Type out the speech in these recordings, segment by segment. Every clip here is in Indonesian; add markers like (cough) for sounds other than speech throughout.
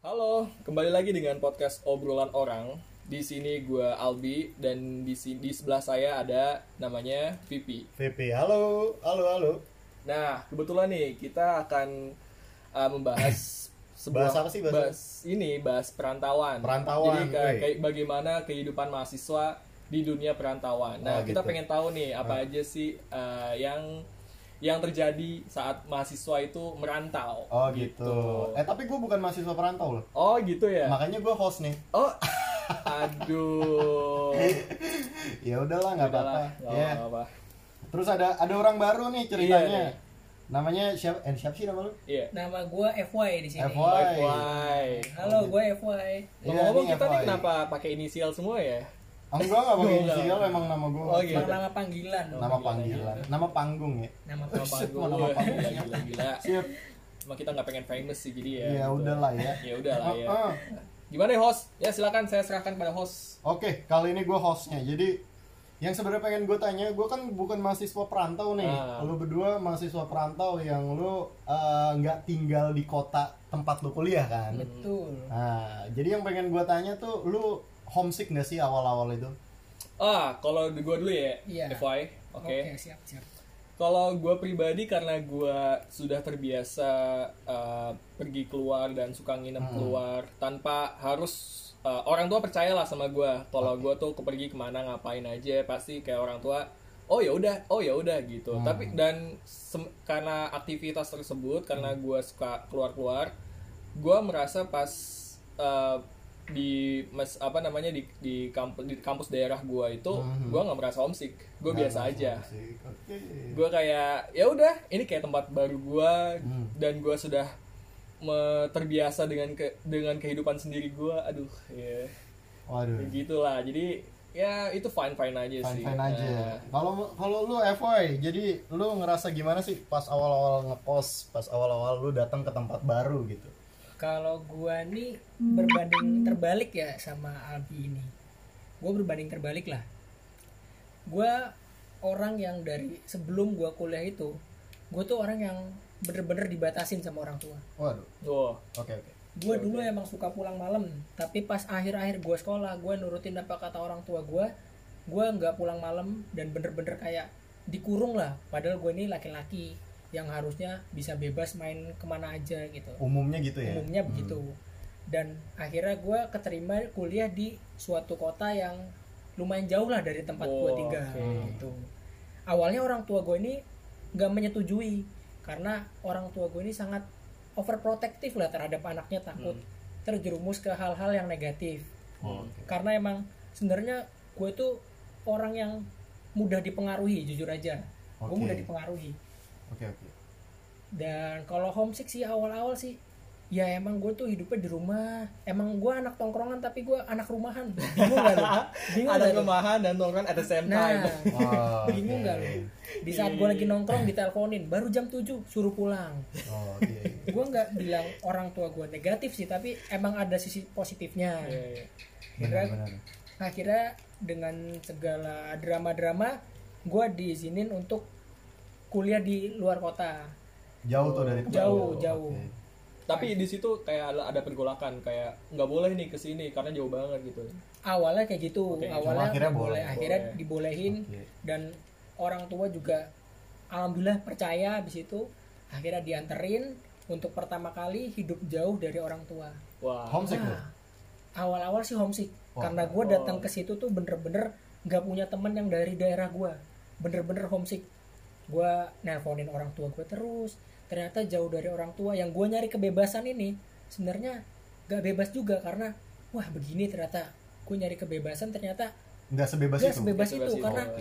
Halo, kembali lagi dengan podcast obrolan orang. Di sini gue Albi dan di si- di sebelah saya ada namanya Vipi. VP, halo, halo, halo. Nah, kebetulan nih kita akan uh, membahas (coughs) sebuah Bahas apa sih, bahas bahas ini bahas perantauan. Perantauan, Jadi kayak, kayak bagaimana kehidupan mahasiswa di dunia perantauan. Nah, Oh, kita gitu. pengen tahu nih apa Ah. aja sih uh, yang yang terjadi saat mahasiswa itu merantau. Oh gitu. Eh tapi gue bukan mahasiswa perantau loh. Oh, gitu ya. Makanya gue host nih. Oh, (laughs) aduh. (laughs) Ya udahlah nggak apa-apa. Ya. apa-apa. Terus ada ada orang baru nih Iya, ceritanya. nih. Namanya siapa? Eh siapa sih nama lu? Iya. Nama gue FY di sini. FY. Bye. Halo, gue FY. Ngomong-ngomong Iya, kita nih, nih FY. kenapa pakai inisial semua ya? Enggak Enggak. inisial emang nama gue. Oh, gitu. Nama, nama panggilan. Nama panggilan, nama panggung ya. Nama panggung. (laughs) nama panggung. Gila, gila. Siap. Emang kita nggak pengen famous sih jadi ya. Ya gitu. udahlah ya. (laughs) Ya udah lah ya. Ah. Gimana ya host? Ya silakan saya serahkan pada host. Oke, kali ini gue hostnya. Jadi yang sebenarnya pengen gue tanya, gue kan bukan mahasiswa perantau nih. Ah. Lu berdua mahasiswa perantau yang lu eh, nggak tinggal di kota tempat lu kuliah kan? Betul. Nah, jadi yang pengen gue tanya tuh, lu homesick nggak sih awal-awal itu? Ah, kalau gue dulu ya, Iya. FY. Oke. Oke, siap, siap. Kalau gue pribadi karena gue sudah terbiasa uh, pergi keluar dan suka nginep Hmm. keluar tanpa harus uh, orang tua percayalah sama gue. Kalau gue tuh pergi ke mana ngapain aja pasti kayak orang tua. Oh ya udah, oh ya udah gitu. Hmm. Tapi dan karena aktivitas tersebut, karena Hmm. gue suka keluar-keluar, gue merasa pas uh, di mas apa namanya di di kampus di kampus daerah gue itu, Hmm. gue nggak merasa homesick. Gue Nggak biasa aja homesick. Oke. gue kayak ya udah ini kayak tempat baru gue Hmm. dan gue sudah me- terbiasa dengan ke dengan kehidupan sendiri gue aduh ya Waduh. gitulah jadi ya itu fine fine aja sih Fine fine aja. Nah, Kalau kalau lu FY, jadi lu ngerasa gimana sih pas awal-awal ngekos, pas awal-awal lu datang ke tempat baru gitu? Kalau gue nih berbanding terbalik ya sama Albi ini. Gue berbanding terbalik lah. Gue orang yang dari sebelum gue kuliah itu, gue tuh orang yang bener-bener dibatasin sama orang tua. Waduh. tuh Oke oke. gue dulu emang suka pulang malam tapi pas akhir-akhir gue sekolah gue nurutin apa kata orang tua gue gue nggak pulang malam dan bener-bener kayak dikurung lah padahal gue ini laki-laki yang harusnya bisa bebas main ke mana aja gitu Umumnya gitu ya. umumnya begitu dan akhirnya gue keterima kuliah di suatu kota yang lumayan jauh lah dari tempat gue Oh, tinggal oke. gitu awalnya orang tua gue ini nggak menyetujui karena orang tua gue ini sangat overprotective lah terhadap anaknya takut Hmm. terjerumus ke hal-hal yang negatif Oh, oke. karena emang sebenarnya gue tuh orang yang mudah dipengaruhi jujur aja gue Oke. mudah dipengaruhi Oke oke. dan kalau homesick sih awal-awal sih ya emang gue tuh hidupnya di rumah emang gue anak tongkrongan tapi gue anak rumahan bingung gak lu bingung lu kelemahan dan nongkrong at the same nah time Oh, (laughs) bingung oke. gak lu di saat gue lagi nongkrong diteleponin baru jam 7 suruh pulang Oh iya. iya. gue nggak bilang orang tua gue negatif sih tapi emang ada sisi positifnya Iya, iya. Benar-benar. akhirnya dengan segala drama-drama gue diizinin untuk kuliah di luar kota Jauh tuh dari Jauh, lu. jauh. Oke. tapi di situ kayak ada, ada pergolakan kayak nggak boleh nih ke sini karena jauh banget gitu awalnya kayak gitu Oke, cuma awalnya akhirnya nggak boleh. akhirnya Boleh. dibolehin Oke. dan orang tua juga alhamdulillah percaya habis itu akhirnya dianterin untuk pertama kali hidup jauh dari orang tua wah Homesick? Nah, awal-awal sih homesick Wah. karena gue datang ke situ tuh bener-bener nggak punya temen yang dari daerah gue bener-bener homesick gue nelponin orang tua gue terus ternyata jauh dari orang tua yang gue nyari kebebasan ini sebenarnya gak bebas juga karena wah begini ternyata gue nyari kebebasan ternyata Nggak sebebas gak itu. sebebas Sebebas itu itu. karena Oh,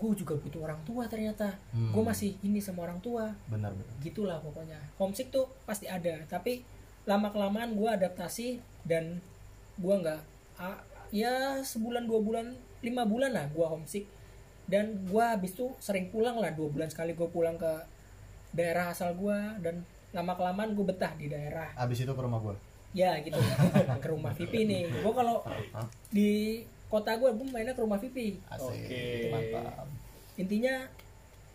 gue juga butuh orang tua ternyata Hmm. gue masih ini sama orang tua Benar benar. gitulah pokoknya homesick tuh pasti ada tapi lama kelamaan gue adaptasi dan gue nggak ya sebulan dua bulan lima bulan lah gue homesick dan gue habis itu sering pulang lah dua bulan sekali gue pulang ke daerah asal gue dan lama kelamaan gue betah di daerah Abis itu ke rumah gua. ya gitu (laughs) ke rumah Vipi nih gue kalau di kota gue gue mainnya ke rumah Vipi Asik. Oke. Mantap. intinya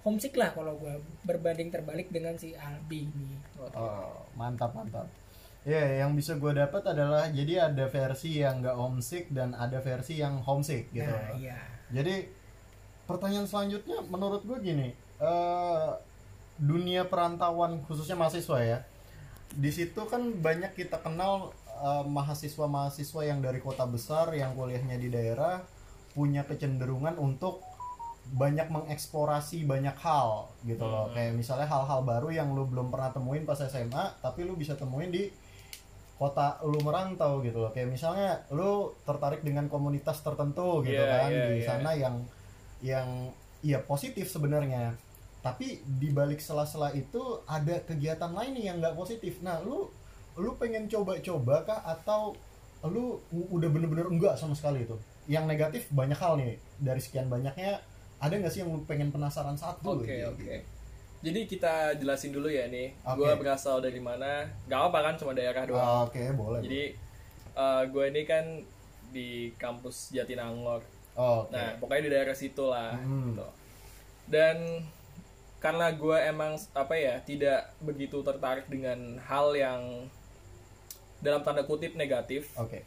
homesick lah kalau gue berbanding terbalik dengan si Albi ini Oh, mantap mantap. Ya, yang bisa gue dapat adalah jadi ada versi yang nggak homesick dan ada versi yang homesick gitu. Nah, iya. Jadi pertanyaan selanjutnya menurut gue gini, eh, dunia perantauan khususnya mahasiswa ya, di situ kan banyak kita kenal eh, mahasiswa-mahasiswa yang dari kota besar yang kuliahnya di daerah punya kecenderungan untuk banyak mengeksplorasi banyak hal gitu loh. Kayak misalnya hal-hal baru yang lu belum pernah temuin pas SMA, tapi lu bisa temuin di kota lu merantau gitu loh kayak misalnya lu tertarik dengan komunitas tertentu gitu Iya, kan iya, di iya. sana yang yang ya positif sebenarnya tapi di balik sela-sela itu ada kegiatan lain nih yang nggak positif nah lu lu pengen coba-coba kah atau lu udah bener-bener enggak sama sekali itu yang negatif banyak hal nih dari sekian banyaknya ada nggak sih yang lu pengen penasaran satu Oke gitu? oke. Jadi kita jelasin dulu ya nih. Oke. Gue berasal dari mana? Gak apa kan cuma daerah doang. oke boleh Jadi gue ini kan di kampus Jatinangor. Oke Nah pokoknya di daerah situ lah. Hmm. gitu. Dan karena gue emang apa ya tidak begitu tertarik dengan hal yang dalam tanda kutip negatif oke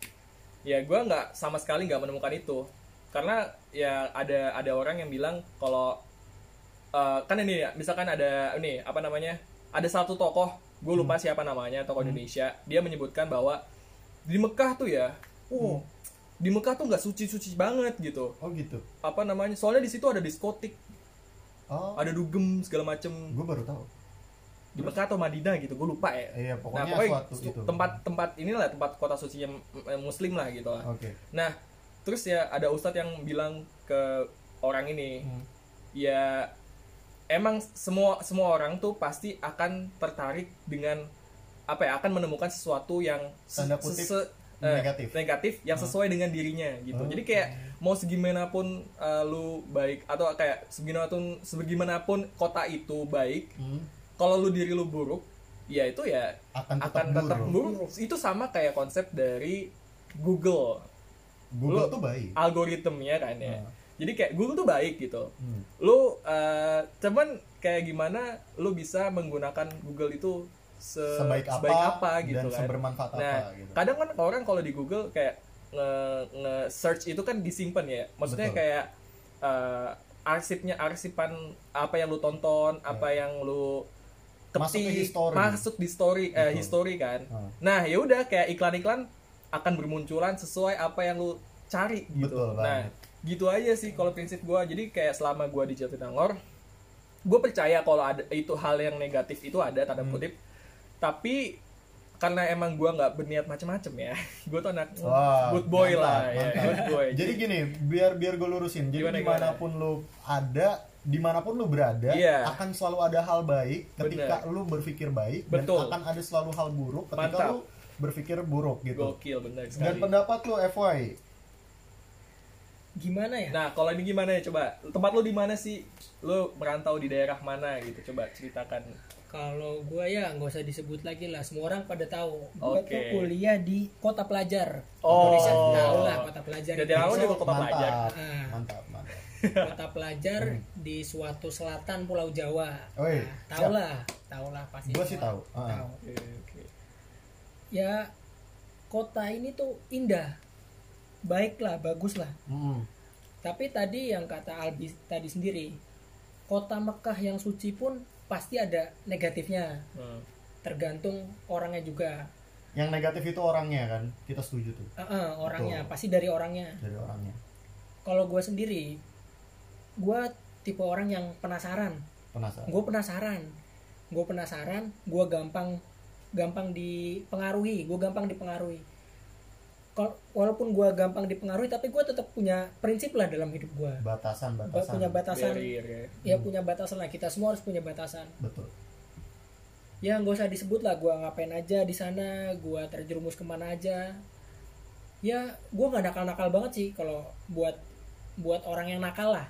ya gue nggak sama sekali nggak menemukan itu karena ya ada ada orang yang bilang kalau eh, kan ini ya misalkan ada ini apa namanya ada satu tokoh gue lupa siapa namanya tokoh Indonesia dia menyebutkan bahwa di Mekah tuh ya oh di Mekah tuh nggak suci-suci banget gitu. Oh gitu? Apa namanya? Soalnya di situ ada diskotik. Oh. Ada dugem segala macem. Gue baru tahu. Di Mekah atau Madinah gitu gue lupa ya. Iya nah pokoknya pokoknya suatu su- itu. tempat tempat inilah tempat kota suci yang muslim lah gitu lah. Oke. Nah, terus ya ada ustadz yang bilang ke orang ini, Hmm. ya emang semua semua orang tuh pasti akan tertarik dengan apa ya akan menemukan sesuatu yang se- Tanda kutip. eh, negatif. negatif yang sesuai dengan dirinya gitu. Oh. Jadi kayak mau segimanapun eh, lu baik atau kayak segimanapun sebagaimanapun kota itu baik, Hmm. kalau lu diri lu buruk, ya itu ya akan tetap akan tetap buruk. buruk. Itu sama kayak konsep dari Google Google Lu- tuh baik algoritmnya kan ya. Hmm. Jadi kayak Google tuh baik gitu. Hmm. Lu eh, cuman kayak gimana lu bisa menggunakan Google itu se- Sebaik apa apa gitu dan kan. sebermanfaat nah, apa gitu. kadang kan orang kalau di Google kayak nge, nge search itu kan disimpan ya. Maksudnya Betul. kayak eh, arsipnya arsipan apa yang lu tonton, apa yang lu Masuk ke ketik, history. masuk di story eh Betul. history kan. Hmm. Nah, ya udah kayak iklan-iklan akan bermunculan sesuai apa yang lu cari gitu. Betul nah, gitu aja sih kalau prinsip gua. Jadi kayak selama gua di Jatinangor, gue percaya kalau ada itu hal yang negatif itu ada tanda Hmm. Tapi karena emang gua nggak berniat macem-macem ya, (laughs) gue tuh anak Wah, good boy mantap, lah, ya, mantap. good boy. (laughs) Jadi gini, biar biar gue lurusin. Jadi Gimana, di mana pun lu ada, di mana pun lu berada, Iya. akan selalu ada hal baik ketika Bener. lu berpikir baik, Betul. dan akan ada selalu hal buruk ketika Mantap. lu berpikir buruk gitu. gokil bener Dan sekali. pendapat lu FY, Gimana ya? Nah, kalau ini gimana ya coba? Tempat lu di mana sih? Lu merantau di daerah mana gitu? Coba ceritakan. Kalau gua ya nggak usah disebut lagi lah. Semua orang pada tahu. Gua Oke. tuh kuliah di Kota Pelajar. Oh. Indonesia tahu lah Kota Pelajar. Jadi Indonesia. juga kota mantap, pelajar. Ah. mantap, mantap. Kota Pelajar di suatu selatan Pulau Jawa. Nah, tahu siap. lah, tahu lah pasti. Gua sih tahu. Ah. Tahu. Oke, oke. Ya kota ini tuh indah, baik lah, bagus lah. Hmm. Tapi tadi yang kata Albi tadi sendiri, kota Mekah yang suci pun pasti ada negatifnya. Hmm. Tergantung orangnya juga. Yang negatif itu orangnya kan, kita setuju tuh Eh, eh, orangnya Betul. pasti dari orangnya. dari orangnya. Kalau gue sendiri, gue tipe orang yang penasaran. Penasaran. Gue penasaran, gue penasaran, gue gampang gampang dipengaruhi, gue gampang dipengaruhi. Walaupun gue gampang dipengaruhi, tapi gue tetap punya prinsip lah dalam hidup gue. Batasan, Gue batasan. punya batasan, Barrier ya. ya punya batasan lah. Kita semua harus punya batasan. Betul. Ya nggak usah disebut lah, gue ngapain aja di sana, gue terjerumus ke mana aja. Ya gue nggak nakal-nakal banget sih kalau buat buat orang yang nakal lah.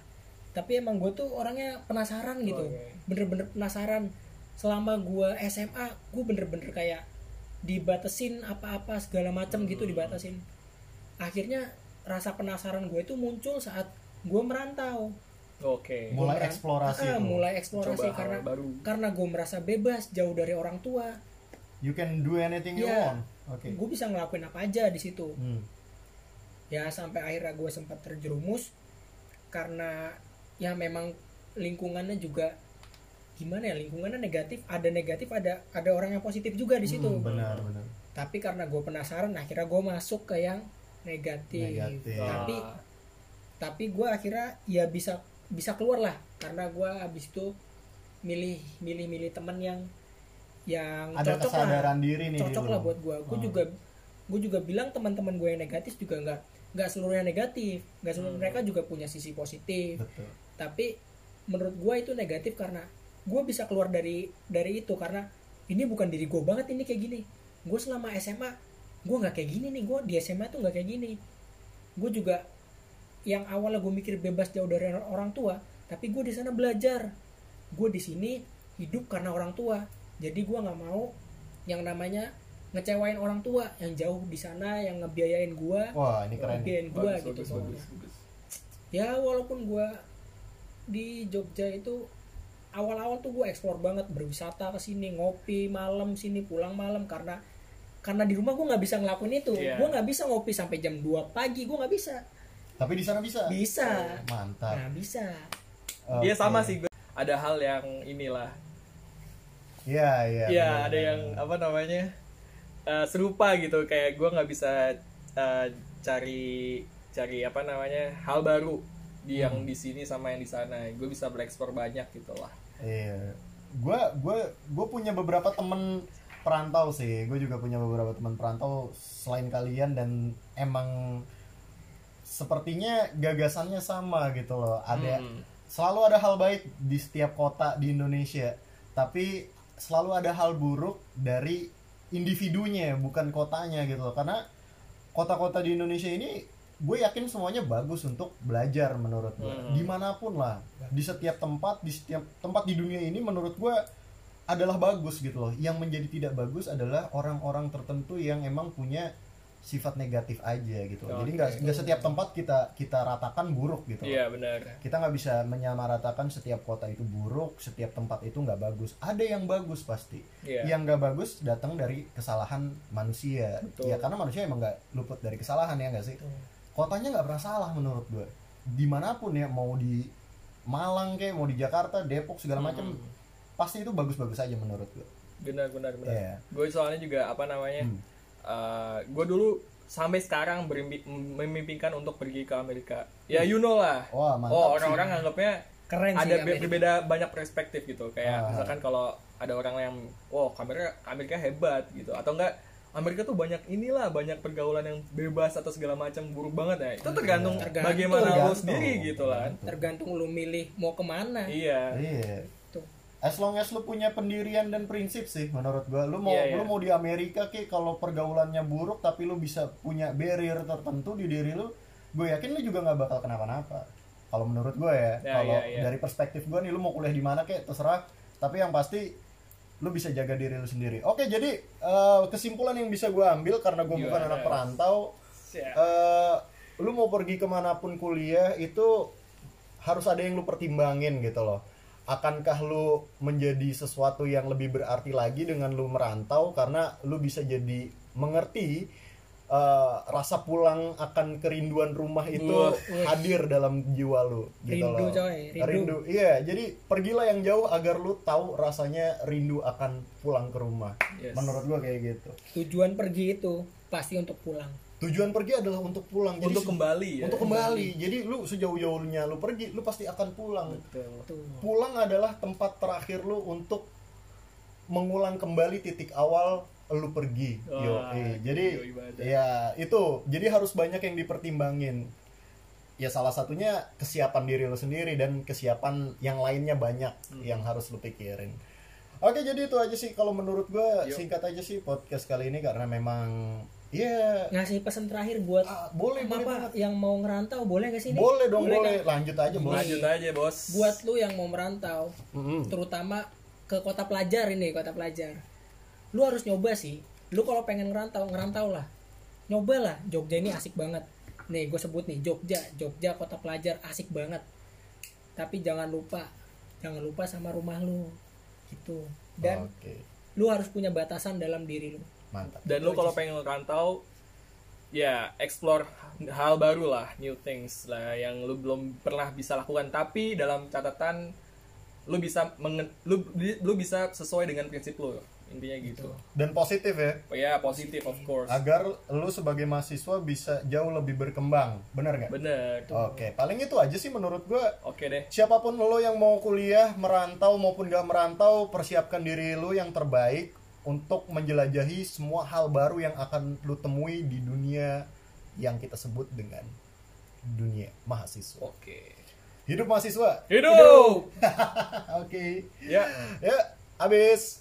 Tapi emang gue tuh orangnya penasaran gitu, Oke. bener-bener penasaran. Selama gue SMA, gue bener-bener kayak dibatesin apa-apa segala macam gitu dibatasin. Akhirnya rasa penasaran gue itu muncul saat gue merantau. Oke. Mulai Gua eksplorasi Ah, tuh. mulai eksplorasi Coba karena baru. karena gue merasa bebas jauh dari orang tua you can do anything you Iya. want oke gue bisa ngelakuin apa aja di situ Hmm. ya sampai akhirnya gue sempat terjerumus karena ya memang lingkungannya juga gimana ya lingkungannya negatif ada negatif ada ada orang yang positif juga di situ. Hmm, benar benar. Tapi karena gue penasaran akhirnya gue masuk ke yang negatif, Negatif. tapi Ah, tapi gue akhirnya ya bisa bisa keluar lah. Karena gue abis itu milih milih milih temen yang yang ada cocok lah. kesadaran diri nih cocok lah buat gue gue Hmm. juga gue juga bilang teman-teman gue yang negatif juga nggak nggak seluruhnya negatif. Nggak seluruh Hmm. mereka juga punya sisi positif. Betul. Tapi menurut gue itu negatif karena gue bisa keluar dari dari itu karena ini bukan diri gue banget ini kayak gini. Gue selama SMA gue nggak kayak gini nih gue di SMA tuh nggak kayak gini. Gue juga yang awalnya gue mikir bebas jauh dari orang tua tapi gue di sana belajar. Gue di sini hidup karena orang tua. Jadi gue nggak mau yang namanya ngecewain orang tua yang jauh di sana yang ngebiayain gue wah ini keren. ngebiayain gue bagus, gitu bagus, bagus, bagus. ya walaupun gue di Jogja itu awal-awal tuh gue eksplor banget berwisata ke sini ngopi malam sini pulang malam karena karena di rumah gue nggak bisa ngelakuin itu Iya. gue nggak bisa ngopi sampai jam 2 pagi gue nggak bisa tapi di sana bisa bisa mantap nah bisa Dia Oke. sama sih gue. Ada hal yang inilah. iya iya Iya, ada yang apa namanya? eh, serupa gitu kayak gue nggak bisa eh, cari cari apa namanya? hal baru di yang Hmm. di sini sama yang di sana. Gue bisa bereksplor banyak gitu lah. Iya. Gue gue gue punya beberapa temen perantau sih. Gue juga punya beberapa teman perantau selain kalian dan emang sepertinya gagasannya sama gitu loh. Ada Hmm. selalu ada hal baik di setiap kota di Indonesia, tapi selalu ada hal buruk dari individunya bukan kotanya gitu loh. Karena kota-kota di Indonesia ini gue yakin semuanya bagus untuk belajar menurut gue Hmm. di mana pun lah di setiap tempat di setiap tempat di dunia ini menurut gue adalah bagus gitu loh yang menjadi tidak bagus adalah orang-orang tertentu yang emang punya sifat negatif aja gitu loh. jadi nggak nggak setiap tempat kita kita ratakan buruk gitu Iya benar. kita nggak bisa menyamaratakan setiap kota itu buruk setiap tempat itu nggak bagus ada yang bagus pasti Iya. yang nggak bagus datang dari kesalahan manusia Betul. ya karena manusia emang nggak luput dari kesalahan ya nggak sih kotanya nggak pernah salah menurut gue di mana pun ya mau di Malang kayak mau di Jakarta Depok segala macam Hmm. pasti itu bagus-bagus aja menurut gue Benar benar benar. Iya. Gue soalnya juga apa namanya? Hmm. gue dulu sampai sekarang berimpi- memimpikan untuk pergi ke Amerika. Ya you know lah. wah mantap Oh orang-orang anggapnya keren sih ada Amerika. berbeda banyak perspektif gitu kayak Ah. misalkan kalau ada orang yang wow Amerika Amerika hebat gitu atau enggak Amerika tuh banyak inilah banyak pergaulan yang bebas atau segala macam buruk banget ya. Itu tergantung, Tergantung. bagaimana lo Tergantung. sendiri gitu lah. Tergantung lu milih mau ke mana. Iya. Iya. Tuh. As long as lu punya pendirian dan prinsip sih menurut gua. Lu mau Iya, iya. lu mau di Amerika ki kalau pergaulannya buruk tapi lu bisa punya barrier tertentu di diri lu gue yakin lu juga nggak bakal kenapa-napa. Kalau menurut gue ya Ya, kalau iya, iya. dari perspektif gue nih lu mau kuliah di mana kek terserah. Tapi yang pasti lu bisa jaga diri lu sendiri. Oke jadi eh, kesimpulan yang bisa gue ambil karena gue bukan anak perantau eh lu mau pergi ke mana pun kuliah itu harus ada yang lu pertimbangin gitu loh. Akankah lu menjadi sesuatu yang lebih berarti lagi dengan lu merantau? Karena lu bisa jadi mengerti eh, rasa pulang akan kerinduan rumah itu hadir dalam jiwa lu gitu Rindu, loh. coy, rindu. iya jadi pergilah yang jauh agar lu tahu rasanya rindu akan pulang ke rumah. Yes. menurut gua kayak gitu. Tujuan pergi itu pasti untuk pulang. Tujuan pergi adalah untuk pulang. Jadi untuk kembali ya. Untuk kembali. Jadi lu sejauh-jauhnya lu pergi lu pasti akan pulang. Betul. pulang adalah tempat terakhir lu untuk mengulang kembali titik awal lu pergi Wah, yo jadi yoi banget. ya itu. Jadi harus banyak yang dipertimbangin. Ya salah satunya kesiapan diri lu sendiri dan kesiapan yang lainnya banyak Hmm. yang harus lu pikirin. Oke jadi itu aja sih kalau menurut gue singkat aja sih podcast kali ini karena memang ya. Ngasih pesan terakhir buat ah, boleh boleh apa banget. yang mau ngerantau boleh gak sih ini? Boleh dong boleh, kan? lanjut aja bos lanjut aja bos. Buat lu yang mau merantau Mm-mm. terutama ke kota pelajar ini kota pelajar lu harus nyoba sih. Lu kalau pengen ngerantau ngerantau lah. Nyoba lah. Jogja ini asik banget. Nih gue sebut nih Jogja. Jogja kota pelajar asik banget. Tapi jangan lupa jangan lupa sama rumah lu. Gitu. Dan Oke. lu harus punya batasan dalam diri lu. Mantap. Dan lu kalau pengen ngerantau ya explore hal baru lah new things lah yang lu belum pernah bisa lakukan. Tapi dalam catatan lu bisa mengen- lu lu bisa sesuai dengan prinsip lu intinya gitu. dan positif ya? Oh ya positif of course. Agar lu sebagai mahasiswa bisa jauh lebih berkembang. Benar nggak? Bener oke paling itu aja sih menurut gua. Oke deh. Siapa pun lo yang mau kuliah merantau maupun gak merantau persiapkan diri lu yang terbaik untuk menjelajahi semua hal baru yang akan lu temui di dunia yang kita sebut dengan dunia mahasiswa. Oke. Hidup mahasiswa. Hidup! (laughs) Oke. Ya. Ya habis